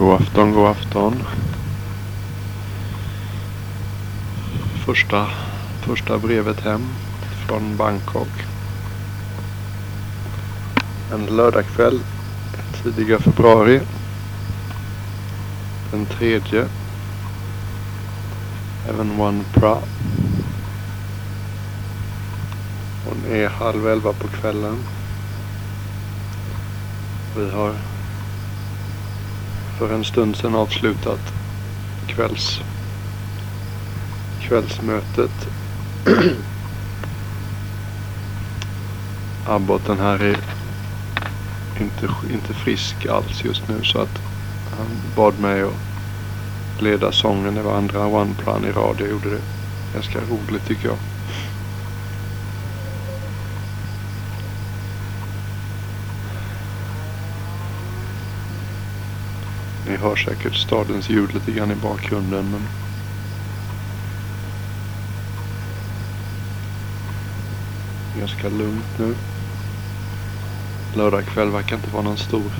God afton, god afton. Första, första brevet hem från Bangkok. En lördagkväll tidiga februari. Den tredje. Även One Pra. Hon är halv elva på kvällen. Vi har för en stund sedan avslutat kvälls, kvällsmötet. Abboten här är inte, inte frisk alls just nu så att han bad mig att leda sången. Det var andra One Plan i rad. Jag gjorde det ganska roligt tycker jag. Ni hör säkert stadens ljud lite grann i bakgrunden men ganska lugnt nu. Lördag kväll verkar inte vara någon stor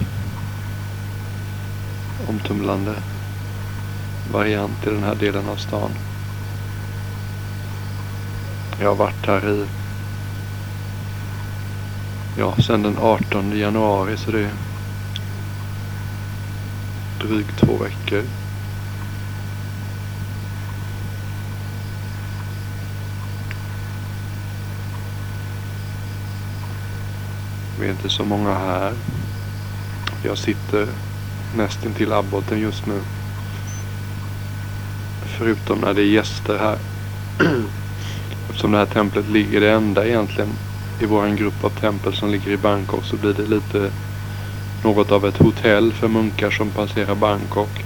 omtumlande variant i den här delen av stan. Jag har varit här i ja, sedan den 18 januari så det är drygt två veckor. Vi är inte så många här. Jag sitter nästintill abboten just nu. Förutom när det är gäster här. Eftersom det här templet ligger det enda egentligen i vår grupp av tempel som ligger i Bangkok så blir det lite något av ett hotell för munkar som passerar Bangkok.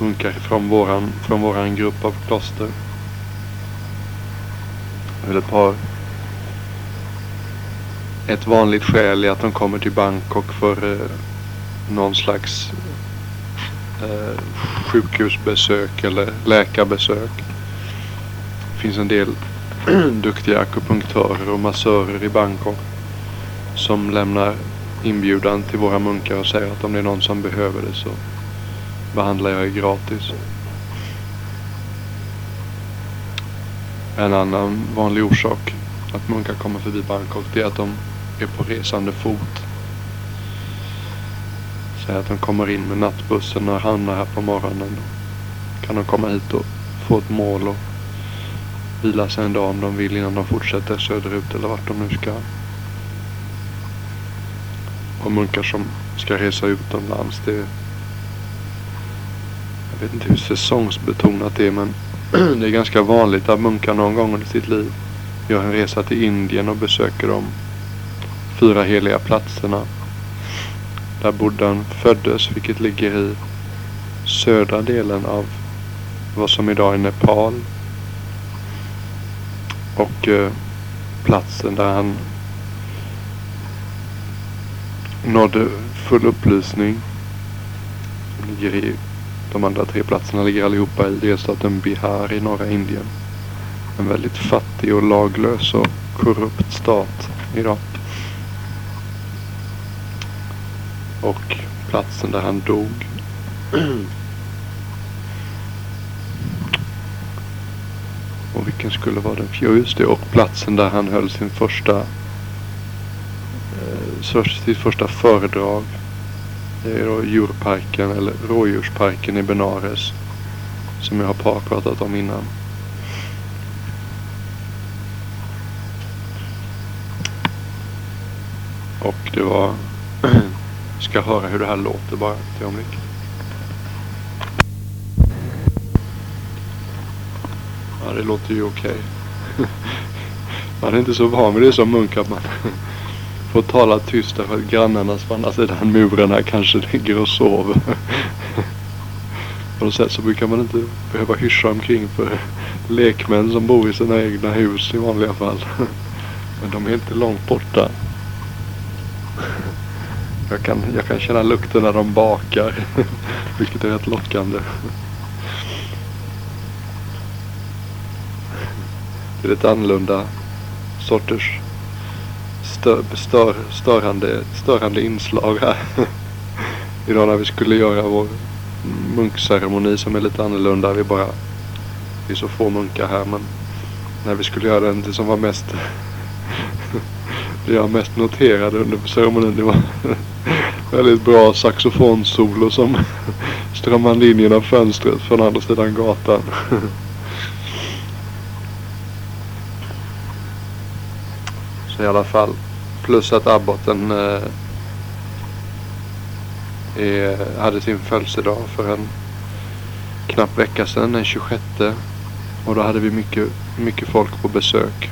Munkar från våran, från våran grupp av kloster. Eller ett par ett vanligt skäl är att de kommer till Bangkok för eh, någon slags eh, sjukhusbesök eller läkarbesök. Det finns en del duktiga akupunktörer och massörer i Bangkok som lämnar inbjudan till våra munkar och säger att om det är någon som behöver det så behandlar jag er gratis. En annan vanlig orsak att munkar kommer förbi Bangkok det är att de är på resande fot. Säg att de kommer in med nattbussen och hamnar här på morgonen. Då kan de komma hit och få ett mål och vila sig en dag om de vill innan de fortsätter söderut eller vart de nu ska. Och munkar som ska resa utomlands. Det jag vet inte hur säsongsbetonat det är men det är ganska vanligt att munkar någon gång under sitt liv gör en resa till Indien och besöker de fyra heliga platserna. Där Buddhan föddes, vilket ligger i södra delen av vad som idag är Nepal. Och eh, platsen där han nådde full upplysning. Ligger i, de andra tre platserna ligger allihopa i delstaten Bihar i norra Indien. En väldigt fattig och laglös och korrupt stat idag. Och platsen där han dog. Och vilken skulle vara den? Jo just det. Och platsen där han höll sin första sitt första föredrag. Det är då djurparken eller rådjursparken i Benares. Som jag har pratat om innan. Och det var... ska höra hur det här låter bara ett ögonblick. Ja, det låter ju okej. Okay. Man är inte så van vid det som munk att man får tala tyst därför att grannarna på andra sidan muren här kanske ligger och sover. På något sätt så brukar man inte behöva hyscha omkring för lekmän som bor i sina egna hus i vanliga fall. Men de är inte långt borta. Jag kan, jag kan känna lukten när de bakar. Vilket är rätt lockande. Det är lite annorlunda sorters stör, stör, störande, störande inslag här. idag när vi skulle göra vår munkceremoni som är lite annorlunda. Vi bara, det är så få munkar här men när vi skulle göra den, det som var mest det jag mest noterade under ceremonin det var väldigt bra saxofonsolo som strömmade in genom fönstret från andra sidan gatan. I alla fall. Plus att abboten eh, är, hade sin födelsedag för en knapp vecka sedan, den 26. Och då hade vi mycket, mycket folk på besök.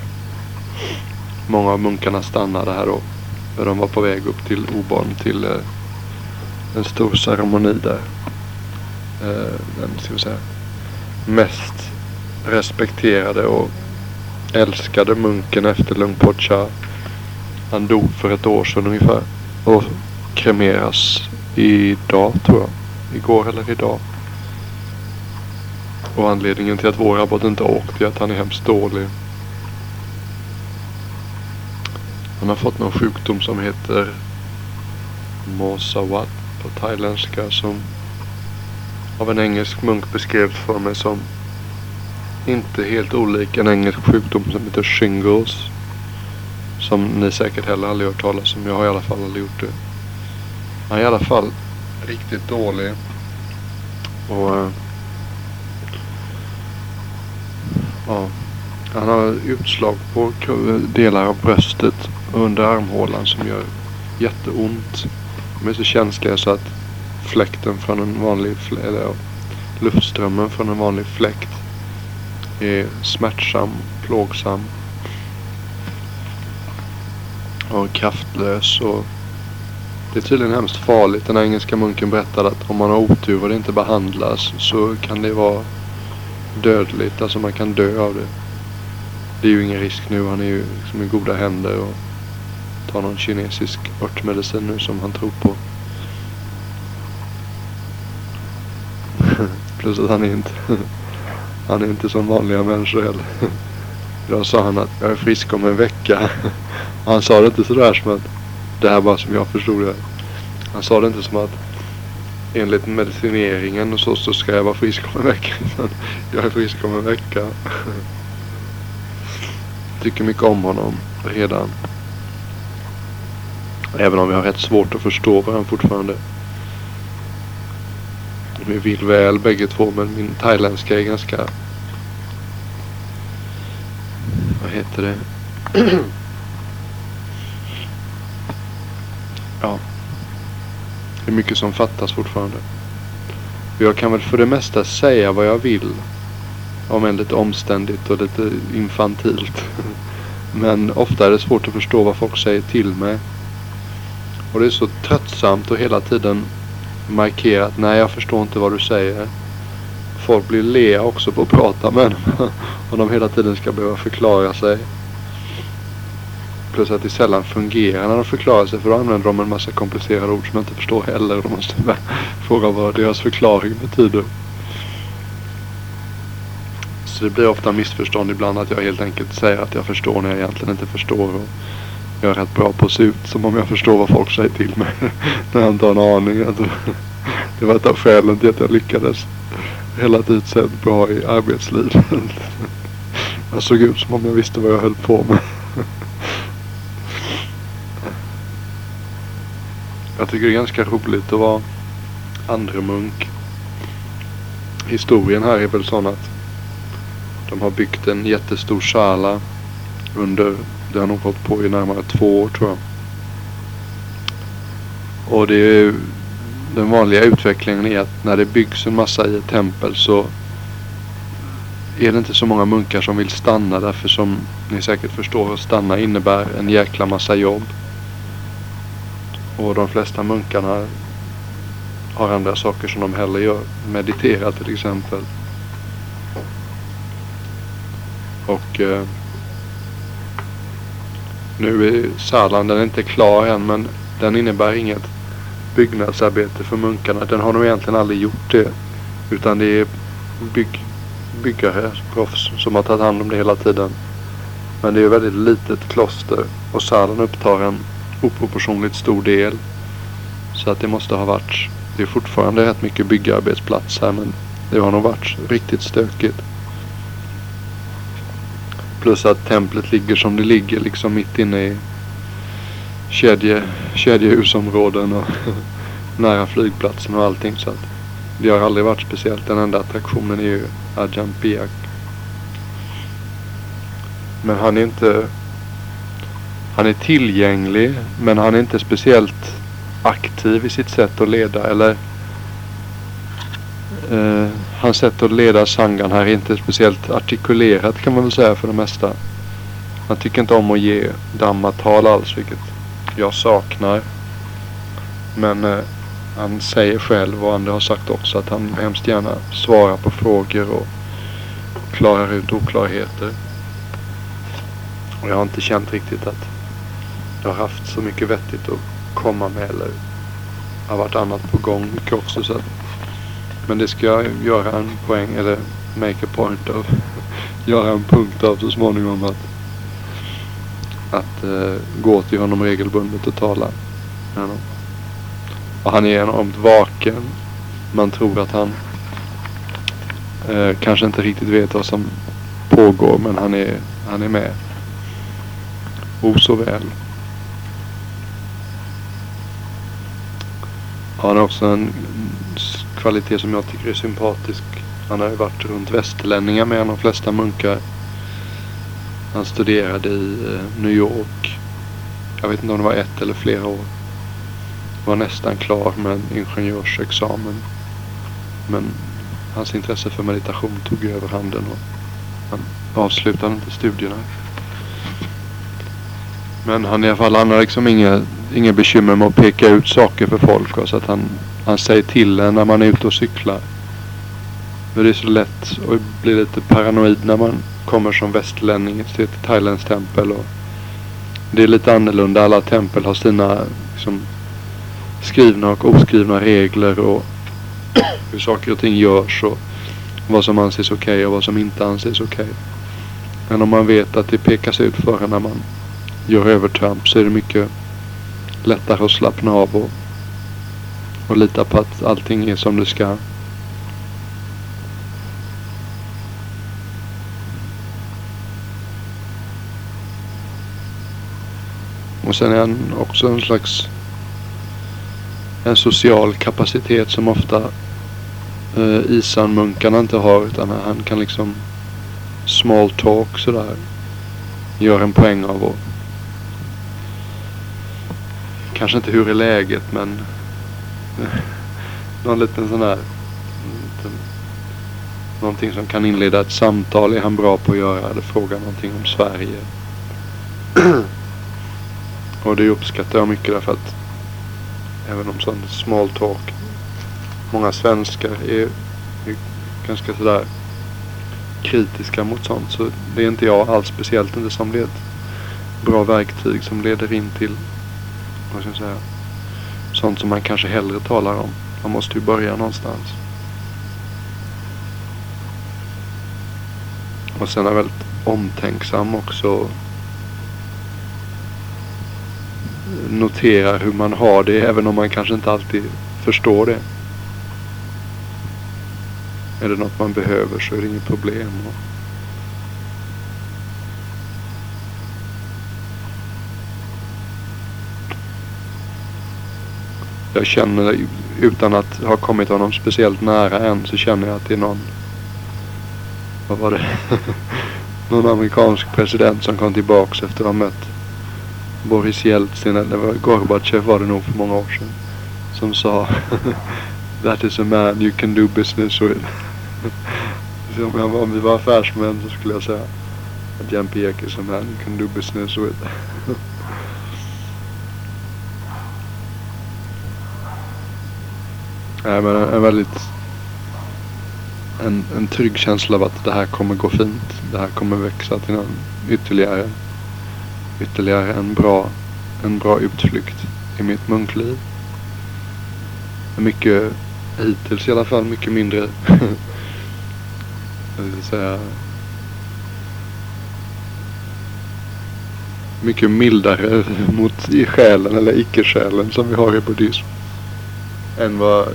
Många av munkarna stannade här då. De var på väg upp till Oborn till eh, en stor ceremoni där. Eh, den ska vi säga, mest respekterade och älskade munken efter Lungpocha. Han dog för ett år sedan ungefär. Och kremeras idag tror jag. Igår eller idag. Och anledningen till att vår abbot inte åkt är att han är hemskt dålig. Han har fått någon sjukdom som heter Mosawat på thailändska som av en engelsk munk beskrevs för mig som inte helt olik en engelsk sjukdom som heter shingles. Som ni säkert heller aldrig hört talas om. Jag har i alla fall aldrig gjort det. Han är i alla fall riktigt dålig. Och eh, ja, han har utslag på delar av bröstet under armhålan som gör jätteont. De är så känsliga så att fläkten från en vanlig, eller luftströmmen från en vanlig fläkt är smärtsam, plågsam och kraftlös och det är tydligen hemskt farligt. Den engelska munken berättade att om man har otur och det inte behandlas så kan det vara dödligt. Alltså man kan dö av det. Det är ju ingen risk nu. Han är ju liksom i goda händer och tar någon kinesisk örtmedicin nu som han tror på. Plus att han är inte han är inte som vanliga människor heller. Idag sa han att jag är frisk om en vecka. Han sa det inte sådär som att det här bara som jag förstod det. Han sa det inte som att enligt medicineringen och så, så ska jag vara frisk om en vecka. jag är frisk om en vecka. Tycker mycket om honom redan. Även om vi har rätt svårt att förstå varandra fortfarande. Vi vill väl bägge två men min thailändska är ganska... Vad heter det? ja. Det är mycket som fattas fortfarande. Jag kan väl för det mesta säga vad jag vill. Om än lite omständigt och lite infantilt. Men ofta är det svårt att förstå vad folk säger till mig. Och det är så tröttsamt och hela tiden markera att nej jag förstår inte vad du säger. Folk blir lea också på att prata med dem. Och de hela tiden ska behöva förklara sig. Plus att det sällan fungerar när de förklarar sig för då använder de en massa komplicerade ord som jag inte förstår heller. Då måste jag fråga vad deras förklaring betyder. Så det blir ofta missförstånd ibland att jag helt enkelt säger att jag förstår när jag egentligen inte förstår. Jag är rätt bra på att se ut som om jag förstår vad folk säger till mig. när jag inte har en aning. Alltså, det var ett av skälen till att jag lyckades relativt sett bra i arbetslivet. Jag såg ut som om jag visste vad jag höll på med. Jag tycker det är ganska roligt att vara andremunk. Historien här är väl sån att de har byggt en jättestor sala under, det har nog hållit på i närmare två år tror jag. Och det är den vanliga utvecklingen är att när det byggs en massa i ett tempel så är det inte så många munkar som vill stanna därför som ni säkert förstår att stanna innebär en jäkla massa jobb. Och de flesta munkarna har andra saker som de hellre gör. Meditera till exempel. Och eh, nu är salan, den är inte klar än men den innebär inget byggnadsarbete för munkarna. Den har nog egentligen aldrig gjort det. Utan det är bygg, byggare, proffs som har tagit hand om det hela tiden. Men det är ett väldigt litet kloster och salen upptar en oproportionligt stor del. Så att det måste ha varit det är fortfarande rätt mycket byggarbetsplats här men det har nog varit riktigt stökigt. Plus att templet ligger som det ligger liksom mitt inne i kedje, kedjehusområden och nära flygplatsen och allting. Så att det har aldrig varit speciellt. Den enda attraktionen är ju Ajahn Piak. Men han är inte... Han är tillgänglig men han är inte speciellt aktiv i sitt sätt att leda eller eh, hans sätt att leda sangan här är inte speciellt artikulerat kan man väl säga för det mesta. Han tycker inte om att ge dammatal alls vilket jag saknar. Men eh, han säger själv och andra har sagt också att han hemskt gärna svarar på frågor och klarar ut oklarheter. Och jag har inte känt riktigt att jag har haft så mycket vettigt att komma med eller har varit annat på gång mycket också. Så att, men det ska jag göra en poäng eller make a point av. göra en punkt av så småningom att att uh, gå till honom regelbundet och tala med honom. Och han är enormt vaken. Man tror att han uh, kanske inte riktigt vet vad som pågår men han är, han är med. O så väl. Han har också en kvalitet som jag tycker är sympatisk. Han har ju varit runt västerlänningar med de flesta munkar. Han studerade i eh, New York. Jag vet inte om det var ett eller flera år. Var nästan klar med en ingenjörsexamen. Men hans intresse för meditation tog över handen och han avslutade inte studierna. Men han i alla fall, han har liksom inga, inga bekymmer med att peka ut saker för folk. Och så att han, han säger till en när man är ute och cyklar. För det är så lätt att bli lite paranoid när man kommer som västlänning till ett thailändskt tempel. Och det är lite annorlunda. Alla tempel har sina liksom, skrivna och oskrivna regler och hur saker och ting görs och vad som anses okej okay och vad som inte anses okej. Okay. Men om man vet att det pekas ut för när man gör övertramp så är det mycket lättare att slappna av och, och lita på att allting är som det ska. Och sen är han också en slags en social kapacitet som ofta eh, isanmunkarna inte har utan han kan liksom small talk sådär. Gör en poäng av och kanske inte hur är läget men eh, någon liten sån här någonting som kan inleda ett samtal. Är han bra på att göra eller fråga någonting om Sverige. Och det uppskattar jag mycket därför att även om sån small talk många svenskar är, är ganska sådär kritiska mot sånt. Så det är inte jag alls speciellt inte som det är ett bra verktyg som leder in till vad ska jag säga, sånt som man kanske hellre talar om. Man måste ju börja någonstans. Och sen är väldigt omtänksam också. Noterar hur man har det även om man kanske inte alltid förstår det. Är det något man behöver så är det inget problem. Jag känner, utan att ha kommit honom speciellt nära än, så känner jag att det är någon, vad var det? någon amerikansk president som kom tillbaks efter att ha mött Boris Jeltsin, eller var Gorbatjev var det nog för många år sedan. Som sa That is a man you can do business with. om, jag, om vi var affärsmän så skulle jag säga att Jan Piek is a man you can do business with. Nej men en, väldigt en, en trygg känsla av att det här kommer gå fint. Det här kommer växa till en ytterligare ytterligare en bra en bra utflykt i mitt munkliv. Mycket hittills i alla fall mycket mindre jag vill säga mycket mildare mot i själen eller icke-själen som vi har i buddhism. än vad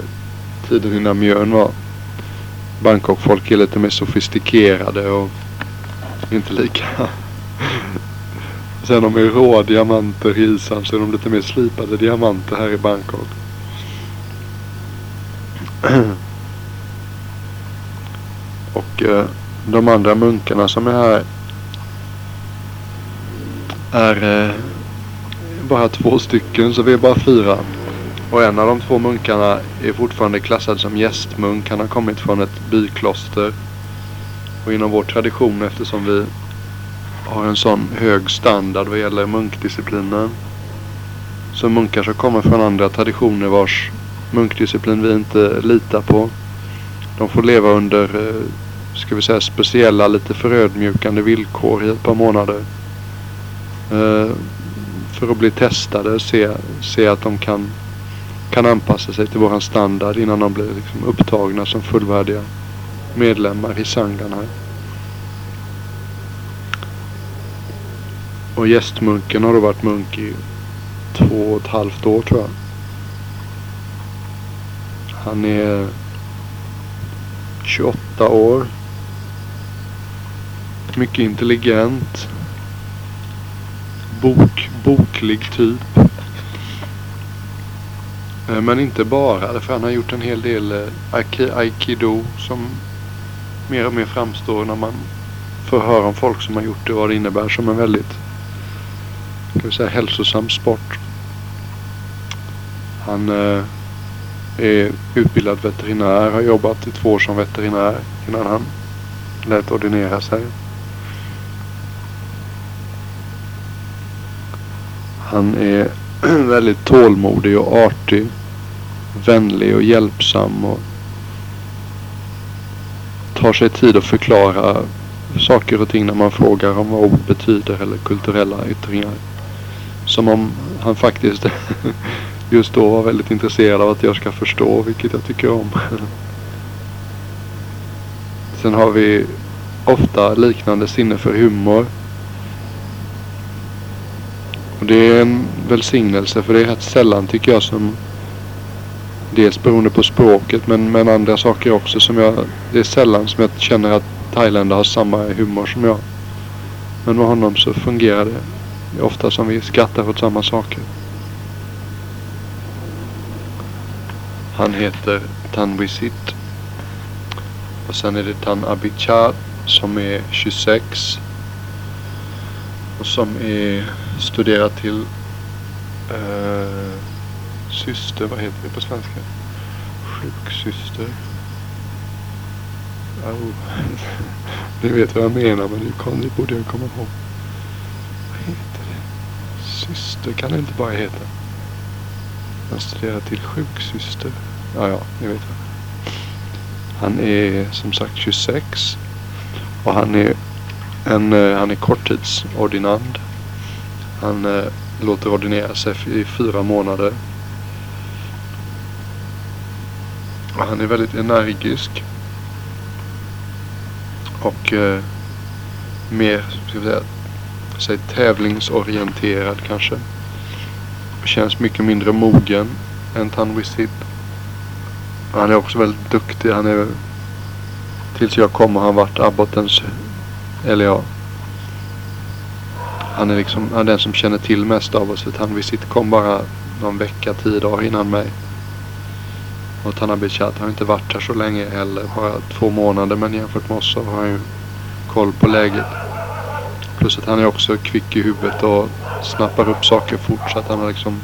tiden innan mjön var. Bangkok-folk är lite mer sofistikerade och inte lika... Sen om det är rå diamanter i isen så är de lite mer slipade diamanter här i Bangkok. Och eh, de andra munkarna som är här är eh, bara två stycken så vi är bara fyra. Och en av de två munkarna är fortfarande klassad som gästmunk. Han har kommit från ett bykloster. Och inom vår tradition eftersom vi har en sån hög standard vad gäller munkdisciplinen. Så munkar som kommer från andra traditioner vars munkdisciplin vi inte litar på. De får leva under, eh, ska vi säga, speciella lite förödmjukande villkor i ett par månader. Eh, för att bli testade, se, se att de kan, kan anpassa sig till våran standard innan de blir liksom upptagna som fullvärdiga medlemmar i sangan här. Och gästmunken har då varit munk i två och ett halvt år tror jag. Han är 28 år. Mycket intelligent. Bok, boklig typ. Eh, men inte bara, för han har gjort en hel del eh, aikido som mer och mer framstår när man får höra om folk som har gjort det och vad det innebär som en väldigt ska vi säga, hälsosam sport. Han eh, är utbildad veterinär, har jobbat i två år som veterinär innan han lät ordinera sig. Han är väldigt tålmodig och artig. Vänlig och hjälpsam och tar sig tid att förklara saker och ting när man frågar om vad ord betyder eller kulturella yttringar. Som om han faktiskt just då var väldigt intresserad av att jag ska förstå, vilket jag tycker om. Sen har vi ofta liknande sinne för humor. Och det är en välsignelse för det är rätt sällan tycker jag som Dels beroende på språket men, men andra saker också som jag Det är sällan som jag känner att thailändare har samma humor som jag. Men med honom så fungerar det det ofta som vi skrattar åt samma saker. Han heter Tanwisit. Och sen är det Tan Abichar som är 26. Och som är studerad till eh, syster, vad heter det på svenska? Sjuksyster. Oh. Ni vet vad jag menar men det, det borde jag komma ihåg. Vad heter det? Syster kan det inte bara heta. Han studerar till sjuksyster. Ja, ja, ni vet vad. Han är som sagt 26. Och han är en, eh, han är korttidsordinand. Han eh, låter ordinera sig i fyra månader. Och han är väldigt energisk. Och eh, mer, ska vi säga, säg tävlingsorienterad kanske. Känns mycket mindre mogen än Tanwisit. Han är också väldigt duktig. Han är tills jag kom har han varit abbotens, eller ja. Han är liksom han är den som känner till mest av oss. För Tanwisit kom bara någon vecka, tio dagar innan mig. Och Tanabichat har inte varit här så länge heller. Bara två månader. Men jämfört med oss så har han ju koll på läget. Plus att han är också kvick i huvudet och snappar upp saker fort. Så att han har liksom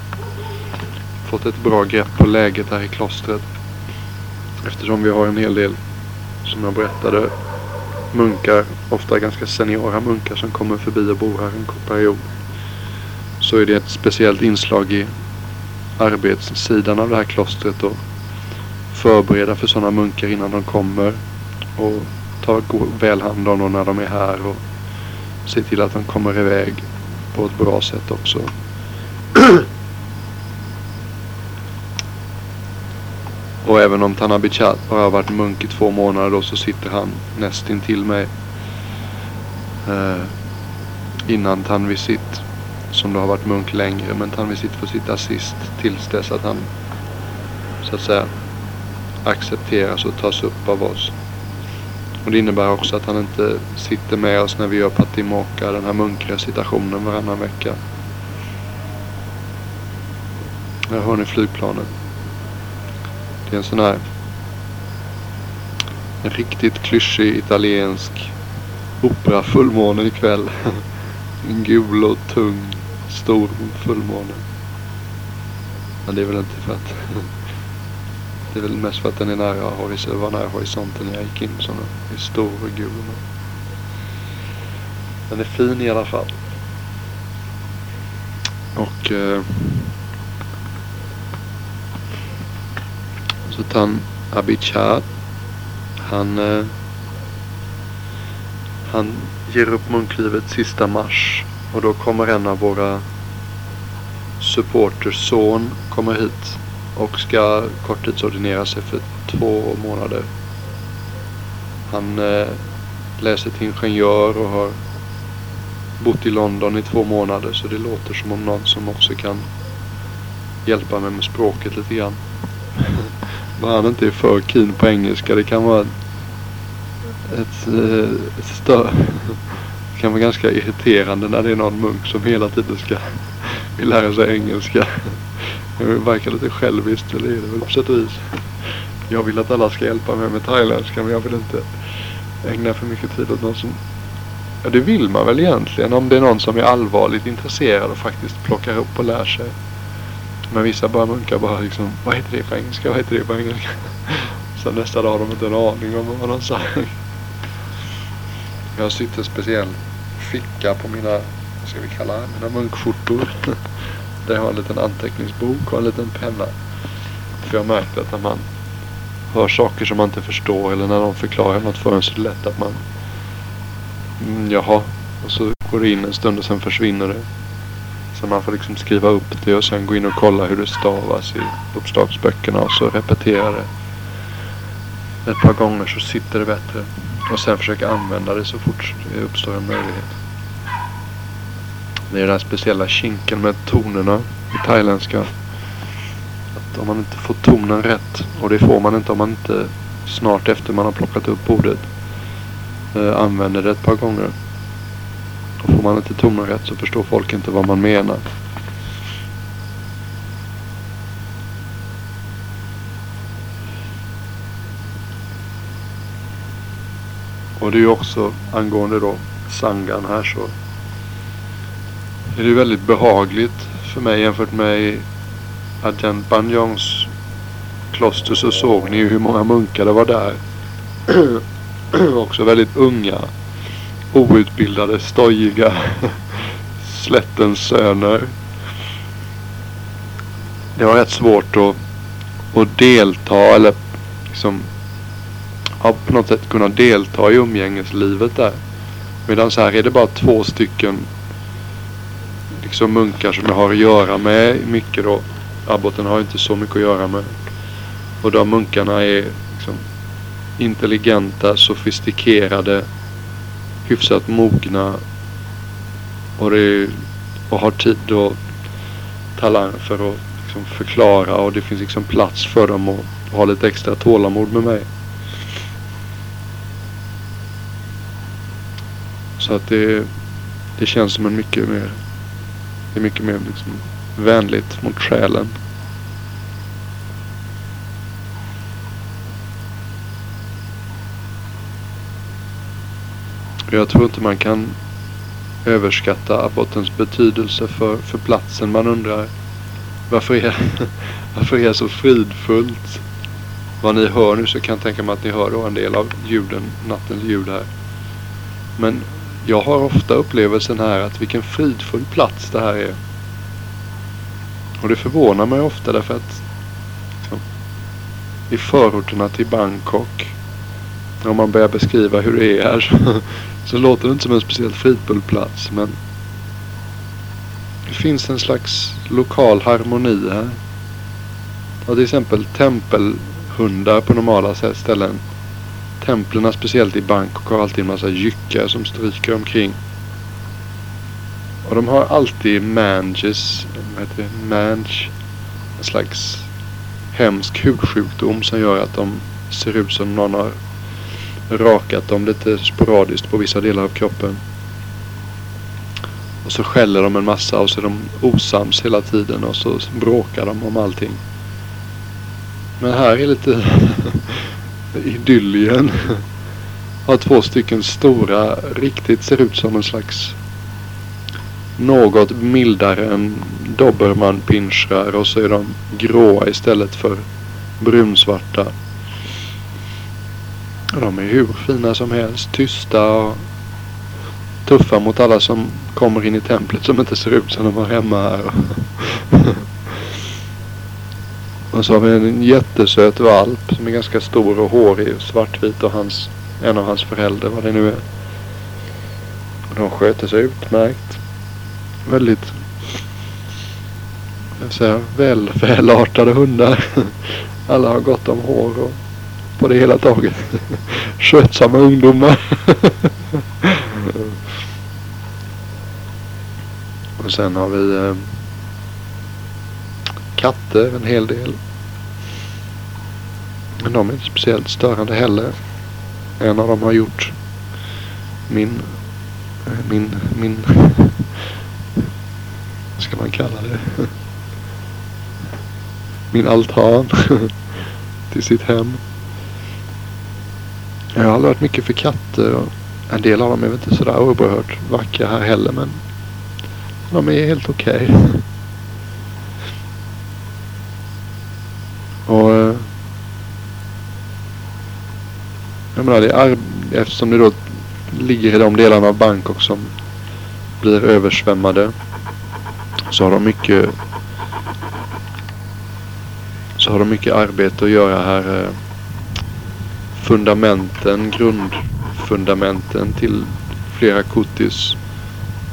fått ett bra grepp på läget här i klostret. Eftersom vi har en hel del, som jag berättade, munkar. Ofta ganska seniora munkar som kommer förbi och bor här en kort period. Så är det ett speciellt inslag i arbetssidan av det här klostret. Och förbereda för sådana munkar innan de kommer. Och ta väl hand om dem när de är här. Och se till att de kommer iväg på ett bra sätt också. Och även om Tanabichat bara har varit munk i två månader då så sitter han nästintill mig. Eh, innan Tanvisit. Som då har varit munk längre. Men Tanvisit får sitta sist tills dess att han så att säga accepteras och tas upp av oss. Och det innebär också att han inte sitter med oss när vi gör Patimoka, den här munkrecitationen varannan vecka. Här hör ni flygplanet. Det är en sån här en riktigt klyschig italiensk opera fullmåne ikväll. en gul och tung stor fullmåne. Men det är väl inte för att det är väl mest för att den är nära horisonten, var nära horisonten när jag gick in. Så den är stor och gul. Den är fin i alla fall. Och eh, Sultan Abidjad. Han, eh, han ger upp munklivet sista mars. Och då kommer en av våra supporters son kommer hit och ska korttidsordinera sig för två månader. Han eh, läser till ingenjör och har bott i London i två månader så det låter som om någon som också kan hjälpa mig med språket lite grann. Bara han inte är för keen på engelska. Det kan vara ett, eh, ett stör. Det kan vara ganska irriterande när det är någon munk som hela tiden ska vill lära sig engelska. Det verkar lite själviskt, eller är det väl på sätt och vis. Jag vill att alla ska hjälpa mig med thailändska men jag vill inte ägna för mycket tid åt någon som... Ja, det vill man väl egentligen om det är någon som är allvarligt intresserad och faktiskt plockar upp och lär sig. Men vissa bara munkar bara liksom, vad heter det på engelska, vad heter det på engelska? Sen nästa dag har de inte en aning om vad de sagt. Jag har sytt en speciell ficka på mina, vad ska vi kalla det, mina munkskjortor. Där jag har en liten anteckningsbok och en liten penna. För jag märkte att när man hör saker som man inte förstår eller när de förklarar något för en så är det lätt att man mm, jaha. Och så går det in en stund och sen försvinner det. Så man får liksom skriva upp det och sen gå in och kolla hur det stavas i uppslagsböckerna och så repetera det. Ett par gånger så sitter det bättre. Och sen försöka använda det så fort det uppstår en möjlighet. Det är den här speciella kinken med tonerna i thailändska. Att om man inte får tonen rätt, och det får man inte om man inte snart efter man har plockat upp bordet.. eh, använder det ett par gånger. Och får man inte tonen rätt så förstår folk inte vad man menar. Och det är ju också angående då sangan här så är det väldigt behagligt för mig jämfört med Agent Banjongs kloster så såg ni ju hur många munkar det var där. också väldigt unga, outbildade, stojiga slättens söner. Det var rätt svårt att, att delta eller liksom ja, på något sätt kunna delta i umgängeslivet där. Medan så här är det bara två stycken liksom munkar som jag har att göra med mycket då. Abboten har inte så mycket att göra med. Och de munkarna är liksom intelligenta, sofistikerade, hyfsat mogna och, det, och har tid och talang för att liksom förklara och det finns liksom plats för dem att ha lite extra tålamod med mig. Så att det, det känns som en mycket mer, det är mycket mer liksom vänligt mot själen. Jag tror inte man kan överskatta abortens betydelse för, för platsen. Man undrar varför är, varför är så fridfullt? Vad ni hör nu så kan jag tänka mig att ni hör då en del av ljuden, nattens ljud här. Men jag har ofta upplevelsen här att vilken fridfull plats det här är. Och det förvånar mig ofta därför att liksom, i förorterna till Bangkok om man börjar beskriva hur det är här så, så låter det inte som en speciellt fridfull plats men det finns en slags lokal harmoni här. Och till exempel tempelhundar på normala ställen templen, speciellt i Bangkok, har alltid en massa jyckar som stryker omkring. Och de har alltid manges, vad heter det, mange, en slags hemsk hudsjukdom som gör att de ser ut som någon har rakat dem lite sporadiskt på vissa delar av kroppen. Och så skäller de en massa och så är de osams hela tiden och så bråkar de om allting. Men här är lite idyllien. Har två stycken stora, riktigt ser ut som en slags något mildare än dobermannpinscher och så är de gråa istället för brunsvarta. De är hur fina som helst, tysta och tuffa mot alla som kommer in i templet som inte ser ut som de var hemma här. och så har vi en jättesöt valp som är ganska stor och hårig och svartvit och hans, en av hans föräldrar, vad det nu är. De sköter sig utmärkt. Väldigt jag säga, väl, välartade hundar. Alla har gott om hår och på det hela taget skötsamma ungdomar. och sen har vi eh, katter en hel del. Men de är inte speciellt störande heller. En av dem har gjort min, min, min, vad ska man kalla det? Min altan till sitt hem. Jag har aldrig varit mycket för katter och en del av dem är väl inte sådär oerhört vackra här heller men de är helt okej. Okay. Och eh, jag menar det är eftersom det då ligger i de delarna av Bangkok som blir översvämmade så har de mycket så har de mycket arbete att göra här. Eh. Fundamenten, grundfundamenten till flera kuttis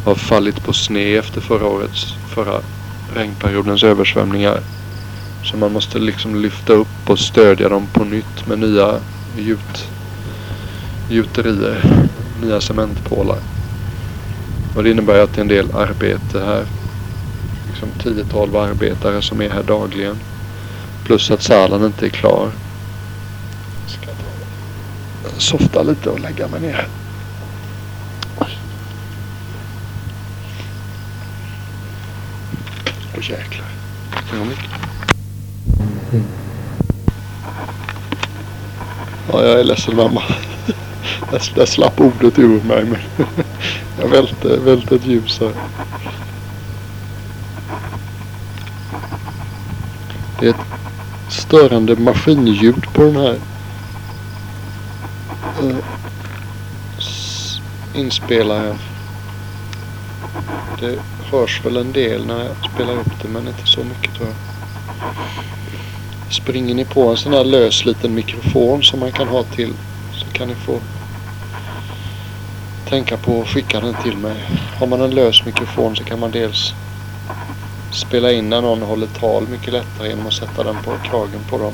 har fallit på sned efter förra årets, förra regnperiodens översvämningar. Så man måste liksom lyfta upp och stödja dem på nytt med nya gjut, gjuterier, nya cementpålar. Och det innebär att det är en del arbete här. Liksom 10-12 arbetare som är här dagligen. Plus att salladen inte är klar. Jag ska softa lite och lägga mig ner. Åh jäklar. Ja, jag är ledsen mamma. Där slapp ordet ur mig men jag välte, välte ett ljus här. Det är ett störande maskinljud på den här eh, inspelaren. Det hörs väl en del när jag spelar upp det men inte så mycket tror jag. Springer ni på en sån här lös liten mikrofon som man kan ha till kan ni få tänka på att skicka den till mig. Har man en lös mikrofon så kan man dels spela in när någon håller tal mycket lättare genom att sätta den på kragen på dem.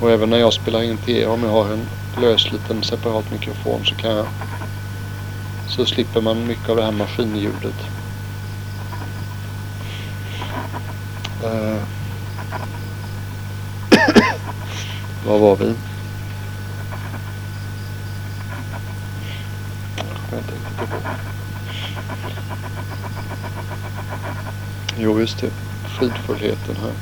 Och även när jag spelar in till er om jag har en lös liten separat mikrofon så kan jag så slipper man mycket av det här maskinljudet. Uh, var var vi? Jag inte riktigt ihåg. Jo, just det. Fridfullheten här.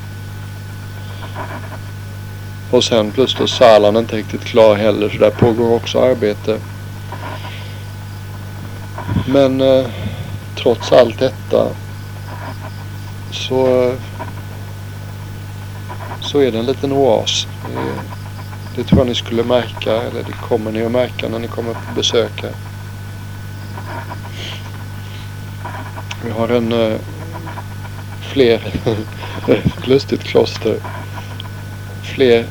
Och sen plus då Salan inte riktigt klar heller så där pågår också arbete. Men eh, trots allt detta så, så är det en liten oas. Det, det tror jag ni skulle märka, eller det kommer ni att märka när ni kommer på besök här. Vi har en eh, fler, lustigt kloster. Fler,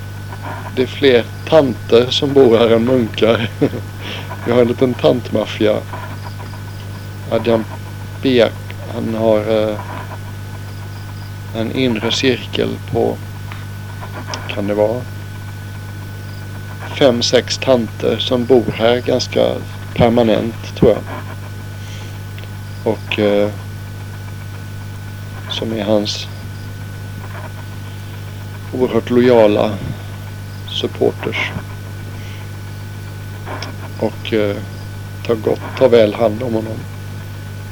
det är fler tanter som bor här än munkar. Vi har en liten tantmaffia. Adjan Biak, han har eh, en inre cirkel på, kan det vara, fem, sex tanter som bor här ganska permanent tror jag. Och eh, som är hans oerhört lojala supporters. Och eh, tar gott, tar väl hand om honom.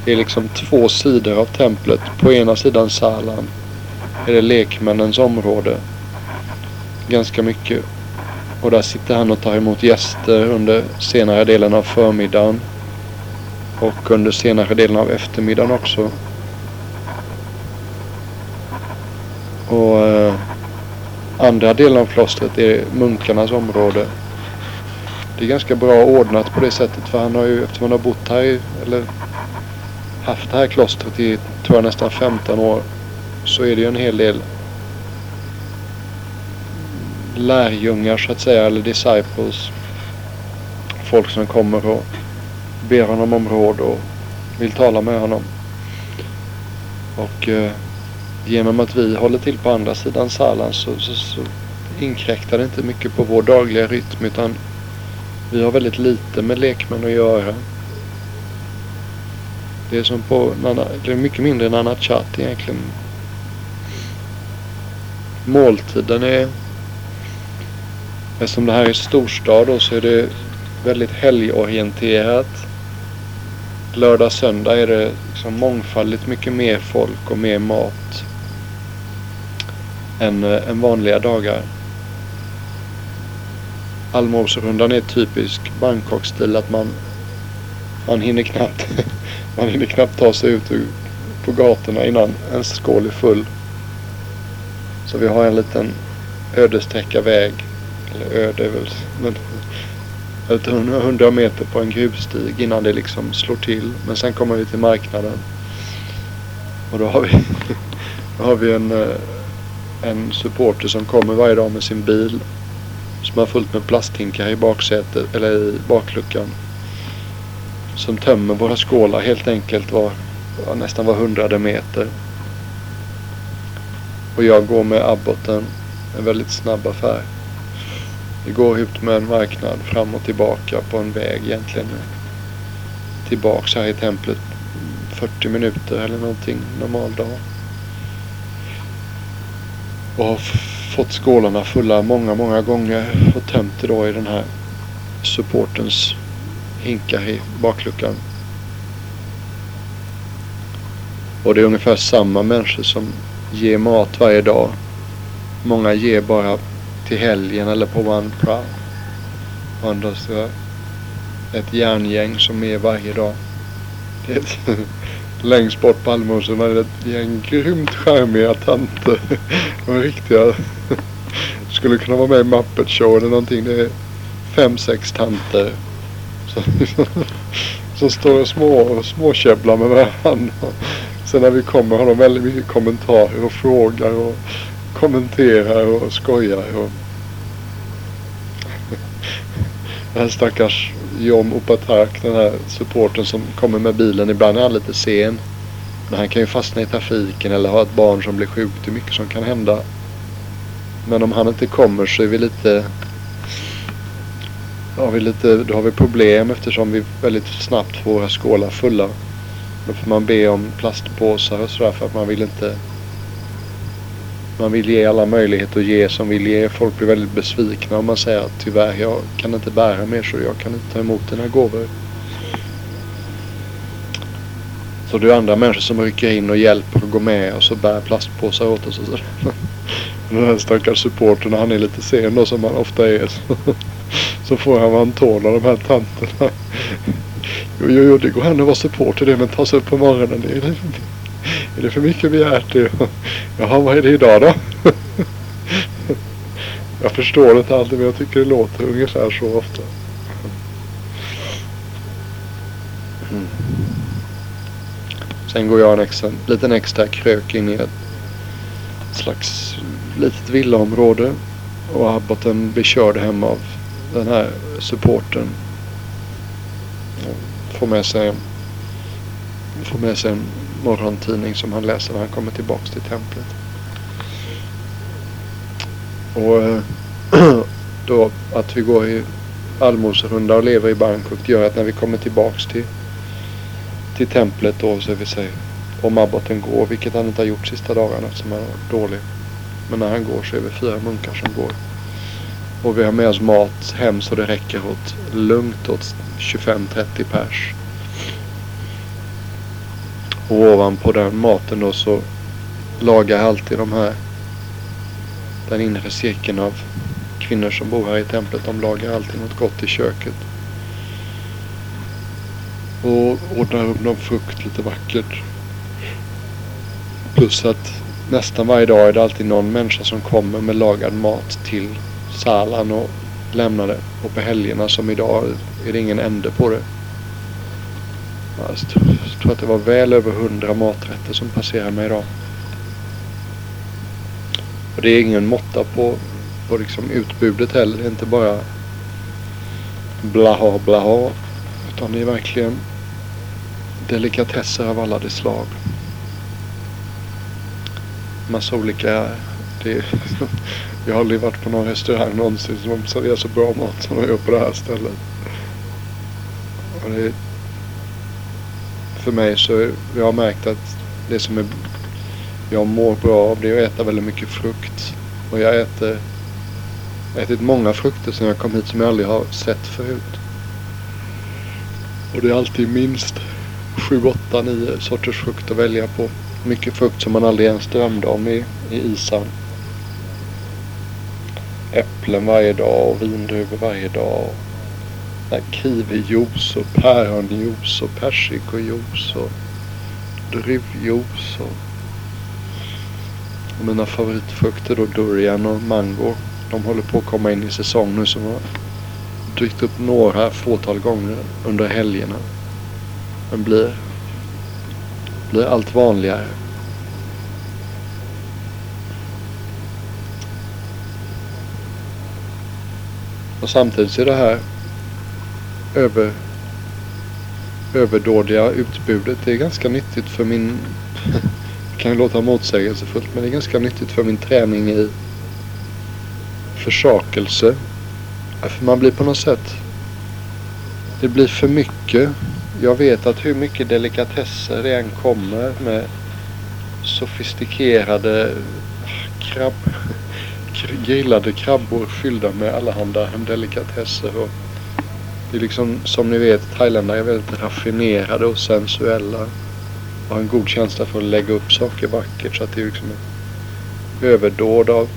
Det är liksom två sidor av templet. På ena sidan Salan är det lekmännens område. Ganska mycket. Och där sitter han och tar emot gäster under senare delen av förmiddagen. Och under senare delen av eftermiddagen också. Och eh, andra delen av klostret är munkarnas område. Det är ganska bra ordnat på det sättet för han har ju, eftersom han har bott här i, eller haft det här klostret i, tror jag nästan 15 år, så är det ju en hel del lärjungar så att säga, eller disciples. Folk som kommer och ber honom om råd och vill tala med honom. Och eh, genom att vi håller till på andra sidan Salan så, så, så inkräktar det inte mycket på vår dagliga rytm utan vi har väldigt lite med lekmän att göra. Det är som på Nana, det är mycket mindre än Nana Chat egentligen. Måltiden är Eftersom det här är storstad då så är det väldigt helgorienterat. Lördag, söndag är det liksom mångfaldigt mycket mer folk och mer mat än, än eh, vanliga dagar. Allmoserundan är typisk Bangkok-stil att man, man hinner knappt man hinner knappt ta sig ut på gatorna innan ens skål är full. Så vi har en liten ödesträcka väg eller öde är väl, men ett hundra meter på en gruvstig innan det liksom slår till. Men sen kommer vi till marknaden. Och då har vi, då har vi en, eh, en supporter som kommer varje dag med sin bil. Som har fullt med plasthinkar i baksätet, eller i bakluckan. Som tömmer våra skålar helt enkelt var, nästan var hundrade meter. Och jag går med Abboten. En väldigt snabb affär. Vi går ut med en marknad fram och tillbaka på en väg egentligen. Tillbaks här i templet 40 minuter eller någonting normal dag. Och har fått skålarna fulla många, många gånger och tömt det då i den här supportens hinkar i bakluckan. Och det är ungefär samma människor som ger mat varje dag. Många ger bara till helgen eller på One Proud. Och andra så ett järngäng som är varje dag. Det är ett, längst bort på allmosen är det ett gäng grymt charmiga tanter. De riktiga. Skulle kunna vara med i Muppet Show eller någonting. Det är fem, sex tanter. Som, som står och små, småkäbblar med varandra. Sen när vi kommer har de väldigt mycket kommentarer och frågar och kommenterar och skojar. Och den här stackars Jom Opatak, den här supporten som kommer med bilen. Ibland är han lite sen. Men han kan ju fastna i trafiken eller ha ett barn som blir sjukt. Det är mycket som kan hända. Men om han inte kommer så är vi lite... Har vi lite då har vi problem eftersom vi väldigt snabbt får våra skålar fulla. Då får man be om plastpåsar och sådär för att man vill inte man vill ge alla möjligheter att ge som vill ge. Folk blir väldigt besvikna om man säger att tyvärr jag kan inte bära mer så jag kan inte ta emot dina gåvor. Så det är andra människor som rycker in och hjälper och går med och så bär plastpåsar åt oss och sådär. Den här stackars supporten han är lite sen då som han ofta är. Så, så får han vad han tål av de här tanterna. Jo, jo, jo, det går hem att vara supporter det men ta sig upp på morgonen. Det är är det för mycket begärt? Jaha, vad är det idag då? jag förstår inte alltid men jag tycker det låter ungefär så ofta. Mm. Sen går jag en extra, liten extra krök in i ett slags litet villaområde. Och Abboten blir körd hem av den här supporten. Får med sig, får med sig en morgontidning som han läser när han kommer tillbaks till templet. Och eh, då att vi går i allmoserunda och lever i Bangkok gör att när vi kommer tillbaks till, till templet då så vill säga om abboten går, vilket han inte har gjort sista dagarna eftersom han var dålig. Men när han går så är vi fyra munkar som går. Och vi har med oss mat hem så det räcker åt lugnt åt 25-30 pers. Och ovanpå den maten då så lagar jag alltid de här den inre cirkeln av kvinnor som bor här i templet. De lagar alltid något gott i köket. Och ordnar upp någon frukt lite vackert. Plus att nästan varje dag är det alltid någon människa som kommer med lagad mat till Salan och lämnar det. Och på helgerna som idag är det ingen ände på det. Jag tror att det var väl över hundra maträtter som passerade mig idag. Och det är ingen måtta på, på liksom utbudet heller. Det är inte bara blaha blaha. Utan det är verkligen delikatesser av alla de slag. Massa olika... Det, jag har aldrig varit på någon restaurang någonsin som serverar så bra mat som de gör på det här stället. Och det, för mig så jag har märkt att det som är jag mår bra av det är att äta väldigt mycket frukt. Och jag äter ätit många frukter sedan jag kom hit som jag aldrig har sett förut. Och det är alltid minst 7, 8, 9 sorters frukt att välja på. Mycket frukt som man aldrig ens drömde om i, i Isan. Äpplen varje dag och vindruvor varje dag. Kiwijuice och päronjuice och persikojuice och druvjuice och och mina favoritfrukter då durian och mango. De håller på att komma in i säsong nu som har dykt upp några fåtal gånger under helgerna. Men blir, blir allt vanligare. Och samtidigt är det här över, överdådiga utbudet det är ganska nyttigt för min Det kan ju låta motsägelsefullt men det är ganska nyttigt för min träning i försakelse. För man blir på något sätt... Det blir för mycket. Jag vet att hur mycket delikatesser det än kommer med sofistikerade krabb, grillade krabbor fyllda med allehanda delikatesser. Och det är liksom, som ni vet, thailändare är väldigt raffinerade och sensuella Och har en god känsla för att lägga upp saker vackert så att det är liksom en överdåd av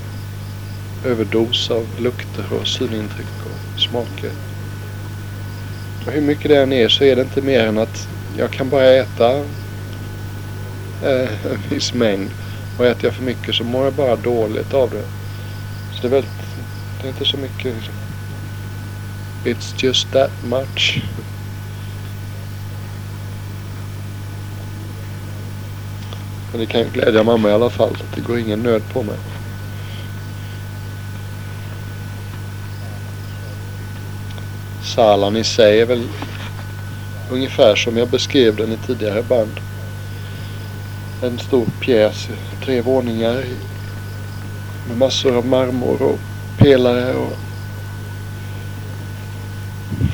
överdos av lukter och synintryck och smaker. Och hur mycket det än är så är det inte mer än att jag kan bara äta eh, en viss mängd. Och äter jag för mycket så mår jag bara dåligt av det. Så det är väldigt, det är inte så mycket liksom. It's just that much. Men det kan ju glädja mamma i alla fall. Det går ingen nöd på mig. Salan i sig är väl ungefär som jag beskrev den i tidigare band. En stor pjäs, tre våningar med massor av marmor och pelare och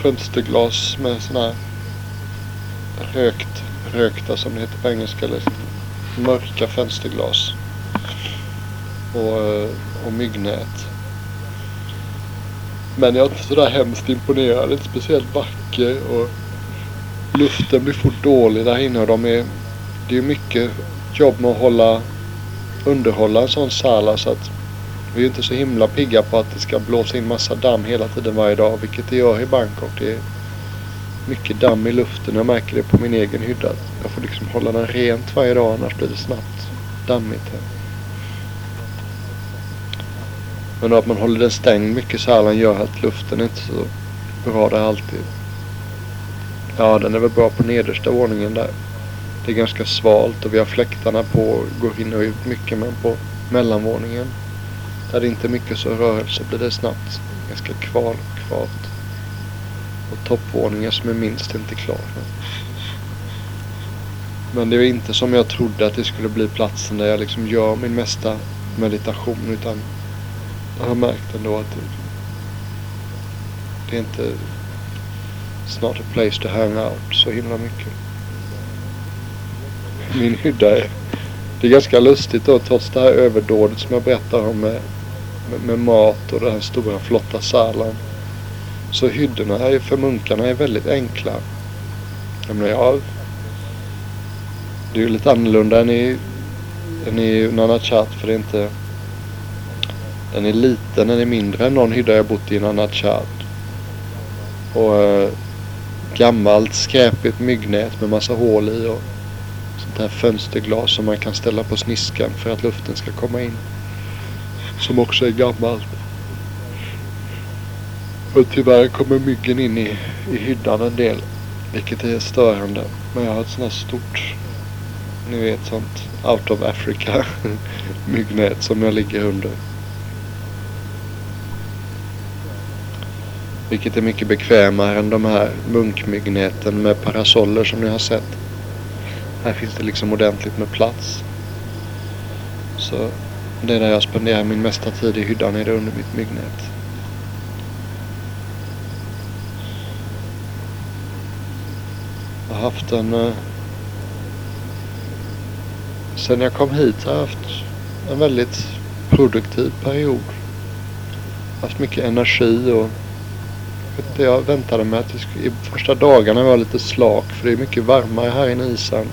fönsterglas med sådana här rökt, rökta som det heter på engelska. Eller mörka fönsterglas. Och, eh, och myggnät. Men jag är inte sådär hemskt imponerad. Inte speciellt vacker. Och luften blir fort dålig där inne. Och de är, det är mycket jobb med att hålla, underhålla en sån sala. Så att vi är inte så himla pigga på att det ska blåsa in massa damm hela tiden varje dag. Vilket det gör i Bangkok. Det är mycket damm i luften. Jag märker det på min egen hydda. Jag får liksom hålla den rent varje dag annars blir det snabbt dammigt här. Men att man håller den stängd mycket så här gör att luften är inte så bra där alltid. Ja, den är väl bra på nedersta våningen där. Det är ganska svalt och vi har fläktarna på, går in och ut mycket men på mellanvåningen där det inte är mycket så rörelse blir det snabbt ganska kval, kvalt. Och toppvåningen som är minst inte klar. Men det är inte som jag trodde att det skulle bli platsen där jag liksom gör min mesta meditation. Utan jag har märkt ändå att det, det är inte It's not a place to hang out så himla mycket. Min hydda är... Det Det är ganska lustigt då trots det här överdådet som jag berättar om med, med, med mat och den stora flotta salen. Så hyddorna är, för munkarna är väldigt enkla. Jag menar, ja, det är ju lite annorlunda än i, än i Nanachat för det är inte... Den är liten, den är mindre än någon hydda jag bott i Nanachat. Och äh, gammalt skräpigt myggnät med massa hål i och sånt här fönsterglas som man kan ställa på sniskan för att luften ska komma in. Som också är gammalt. Och tyvärr kommer myggen in i, i hyddan en del. Vilket är störande. Men jag har ett sånt här stort, ni vet sånt out of Africa myggnät som jag ligger under. Vilket är mycket bekvämare än de här munkmyggnäten med parasoller som ni har sett. Här finns det liksom ordentligt med plats. Så det är där jag spenderar min mesta tid i hyddan är det under mitt myggnät. Jag har haft en... Eh, sen jag kom hit har jag haft en väldigt produktiv period. Haft mycket energi och jag väntade mig att skulle, i första dagarna var lite slak för det är mycket varmare här inne i isen.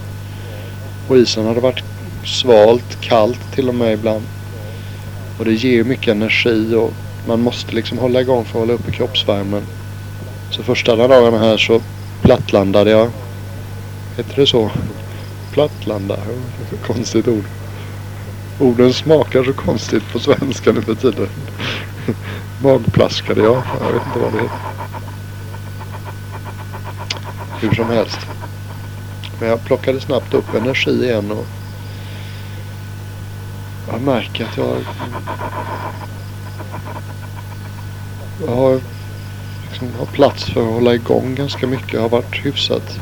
Och isen hade varit svalt, kallt till och med ibland. Och det ger mycket energi och man måste liksom hålla igång för att hålla uppe kroppsvärmen. Så första dagarna här så plattlandade jag. Heter det så? Plattlanda. Konstigt ord. Orden smakar så konstigt på svenska nu för tiden. Magplaskade jag. Jag vet inte vad det heter. Hur som helst. Men jag plockade snabbt upp energi igen och jag märker att jag jag har, liksom, har plats för att hålla igång ganska mycket. Jag har varit hyfsat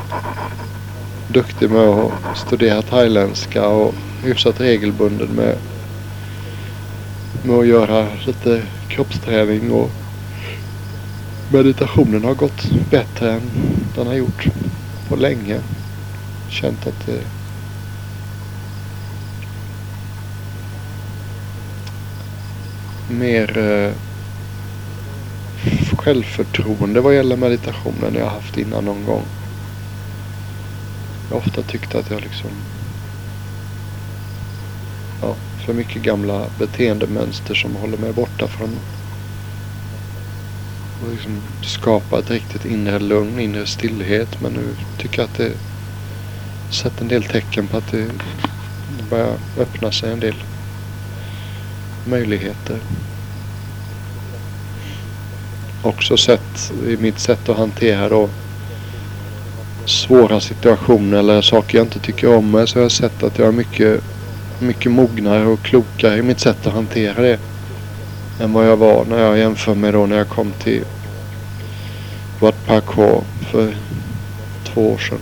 duktig med att studera thailändska och hyfsat regelbunden med, med att göra lite kroppsträning och meditationen har gått bättre än den har gjort på länge. Känt att det mer eh, självförtroende vad gäller meditationen jag haft innan någon gång. Jag har ofta tyckt att jag liksom ja, för mycket gamla beteendemönster som håller mig borta från och liksom skapa ett riktigt inre lugn, inre stillhet. Men nu tycker jag att det sett en del tecken på att det börjar öppna sig en del möjligheter. Också sett i mitt sätt att hantera då svåra situationer eller saker jag inte tycker om mig så har jag sett att jag är mycket, mycket mognare och klokare i mitt sätt att hantera det än vad jag var när jag jämför med då när jag kom till Wat parkour för två år sedan.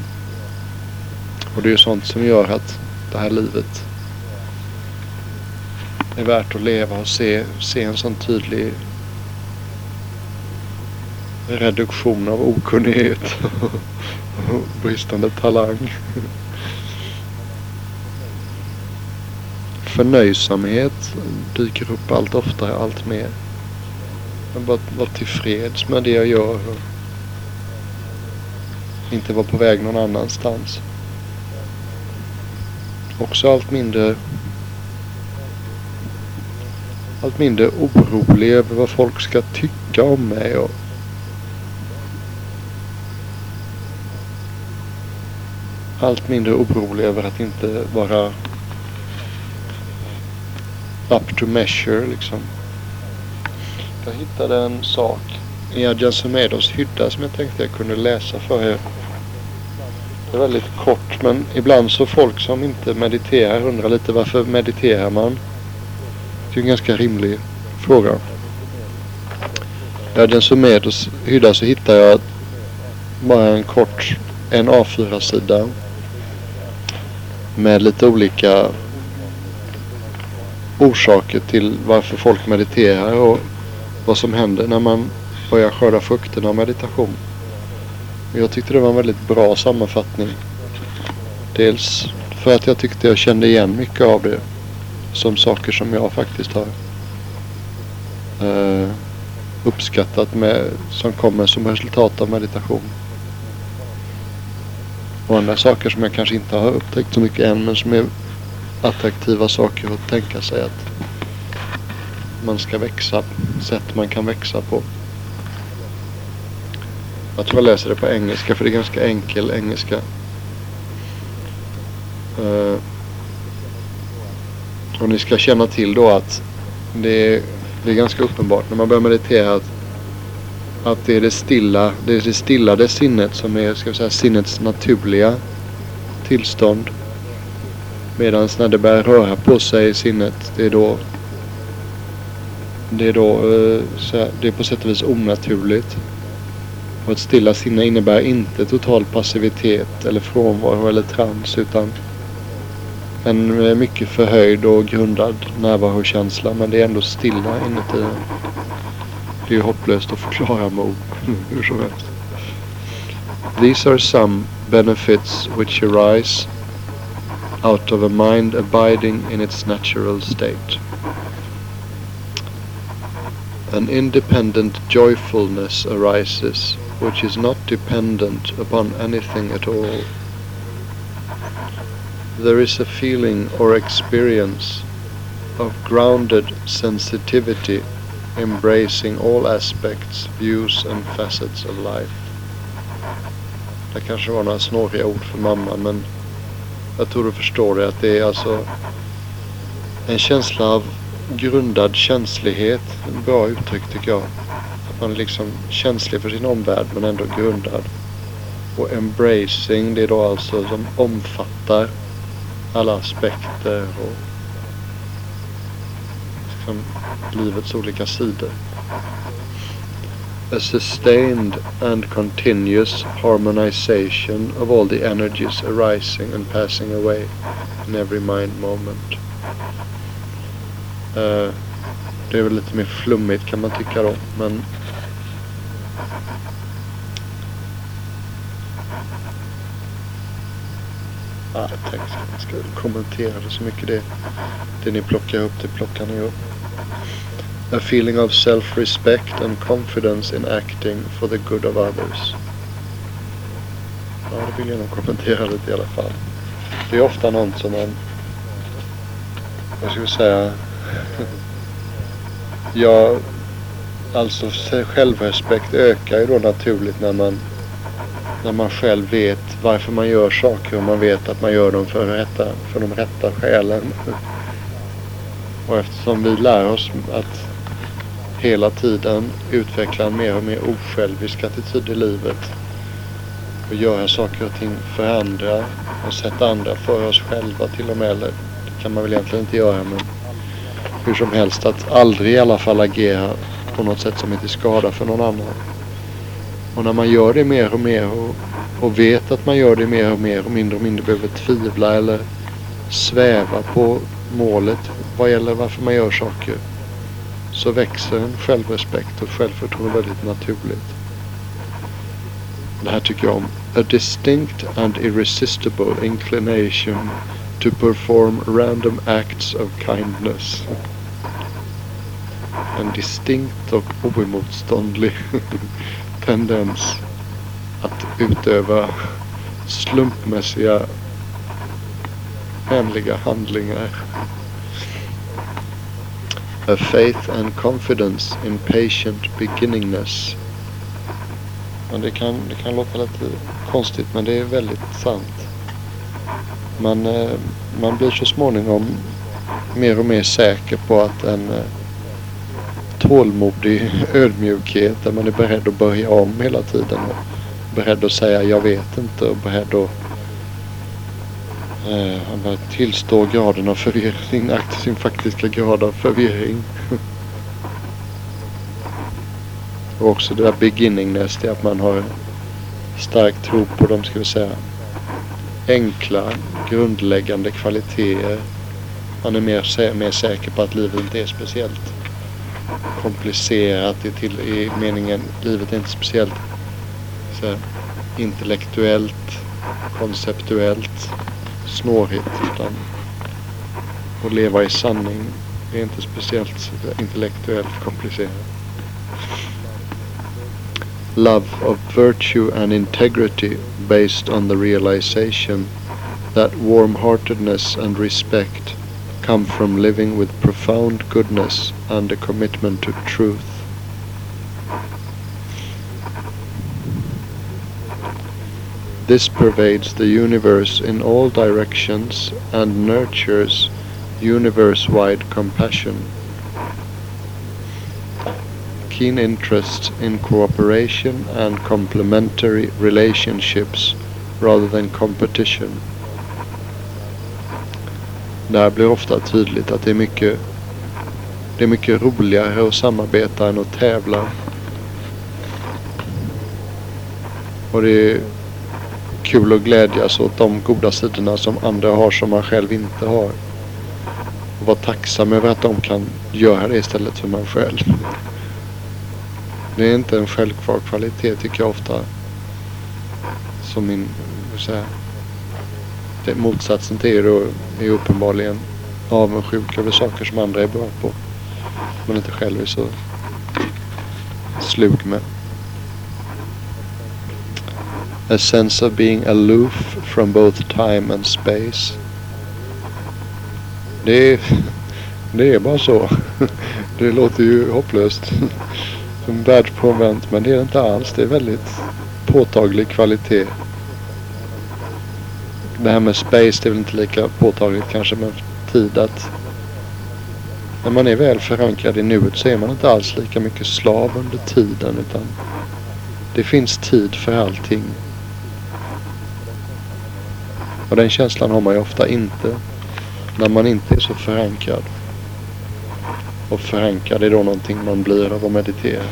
Och det är ju sånt som gör att det här livet är värt att leva och se, se en sån tydlig reduktion av okunnighet och bristande talang. Förnöjsamhet dyker upp allt oftare, allt mer. Jag bara vara tillfreds med det jag gör och inte vara på väg någon annanstans. Också allt mindre allt mindre orolig över vad folk ska tycka om mig och allt mindre orolig över att inte vara up to measure liksom. Jag hittade en sak i Adjan Semedos hydda som jag tänkte jag kunde läsa för er. Det är väldigt kort men ibland så folk som inte mediterar undrar lite varför mediterar man? Det är en ganska rimlig fråga. I den summerades hydda så hittar jag bara en kort en A4-sida med lite olika orsaker till varför folk mediterar och vad som händer när man börjar skörda frukterna av meditation. Jag tyckte det var en väldigt bra sammanfattning. Dels För att jag tyckte jag kände igen mycket av det. Som saker som jag faktiskt har eh, uppskattat med, som kommer som resultat av meditation. Och andra saker som jag kanske inte har upptäckt så mycket än men som är attraktiva saker att tänka sig att man ska växa, sätt man kan växa på. Jag tror jag läser det på engelska för det är ganska enkel engelska. Uh, och ni ska känna till då att det är, det är ganska uppenbart när man börjar meditera att, att det är det stilla, det är det stillade sinnet som är, ska vi säga, sinnets naturliga tillstånd. Medan när det börjar röra på sig i sinnet, det är då det är då eh, här, det är på sätt och vis onaturligt. Och ett stilla sinne innebär inte total passivitet eller frånvaro eller trans utan en eh, mycket förhöjd och grundad närvarokänsla men det är ändå stilla inuti en. Det är ju hopplöst att förklara med ord hur som helst. These are some benefits which arise out of a mind abiding in its natural state. An independent joyfulness arises which is not dependent upon anything at all. There is a feeling or experience of grounded sensitivity embracing all aspects, views and facets of life. Det kanske var några snåriga ord för mamma men jag tror du förstår det att det är alltså en känsla av grundad känslighet. En bra uttryck tycker jag. Att Man är liksom känslig för sin omvärld men ändå grundad. Och embracing det är då alltså som omfattar alla aspekter och liksom livets olika sidor. A sustained and continuous harmonization of all the energies arising and passing away in every mind moment. Uh, det är väl lite mer flummigt kan man tycka då, men jag tänkte jag ska kommentera det så mycket det. Det ni plockar upp, det plockar ni upp. A feeling of self-respect and confidence in acting for the good of others. Ja, det vill jag nog kommentera lite i alla fall. Det är ofta något som man, vad ska vi säga, ja, alltså självrespekt ökar ju då naturligt när man när man själv vet varför man gör saker och man vet att man gör dem för, rätta, för de rätta skälen. Och eftersom vi lär oss att hela tiden utveckla en mer och mer osjälvisk attityd i livet och göra saker och ting för andra och sätta andra för oss själva till och med. Eller det kan man väl egentligen inte göra men hur som helst att aldrig i alla fall agera på något sätt som är till skada för någon annan. Och när man gör det mer och mer och, och vet att man gör det mer och mer och mindre och mindre behöver tvivla eller sväva på målet vad gäller varför man gör saker så växer en självrespekt och självförtroende väldigt naturligt. Det här tycker jag om. A distinct and irresistible inclination to perform random acts of kindness. En distinkt och oemotståndlig tendens att utöva slumpmässiga vänliga handlingar. A faith and confidence in patient beginningness. Men det kan, det kan låta lite konstigt men det är väldigt sant. Man, eh, man blir så småningom mer och mer säker på att en eh, tålmodig ödmjukhet där man är beredd att börja om hela tiden. Och beredd att säga jag vet inte och beredd att eh, tillstå graden av förvirring, sin faktiska grad av förvirring. och också det där beginningness, det att man har stark tro på de, ska vi säga, enkla, grundläggande kvaliteter. Man är mer, mer säker på att livet inte är speciellt komplicerat i, till, i meningen livet är inte speciellt så här, intellektuellt, konceptuellt, snårigt utan att leva i sanning är inte speciellt intellektuellt komplicerat. Love of virtue and integrity based on the realization that warm-heartedness and respect come from living with profound goodness and a commitment to truth. This pervades the universe in all directions and nurtures universe-wide compassion. Keen interest in cooperation and complementary relationships rather than competition. Där blir ofta tydligt att det är mycket det är mycket roligare att samarbeta än att tävla. Och det är kul att glädjas åt de goda sidorna som andra har som man själv inte har. Och vara tacksam över att de kan göra det istället för man själv. Det är inte en självklar kvalitet tycker jag ofta. Som min, säga, det, motsatsen till det är uppenbarligen avundsjuk över saker som andra är bra på. Man inte själv är så slug med. A sense of being aloof from both time and space. Det är, det är bara så. Det låter ju hopplöst. Som världsfrånvänt men det är det inte alls. Det är väldigt påtaglig kvalitet. Det här med space det är väl inte lika påtagligt kanske men tid att när man är väl förankrad i nuet så är man inte alls lika mycket slav under tiden utan det finns tid för allting. Och den känslan har man ju ofta inte när man inte är så förankrad. Och förankrad är då någonting man blir av att meditera.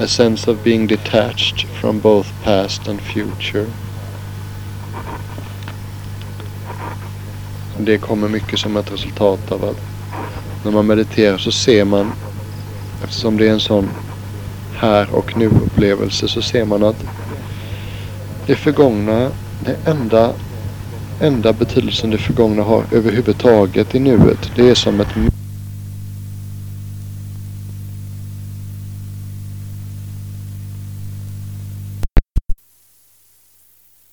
A sense of being detached from both past and future. Det kommer mycket som ett resultat av att när man mediterar så ser man, eftersom det är en sån här och nu upplevelse, så ser man att det förgångna, det enda, enda betydelsen det förgångna har överhuvudtaget i nuet, det är som ett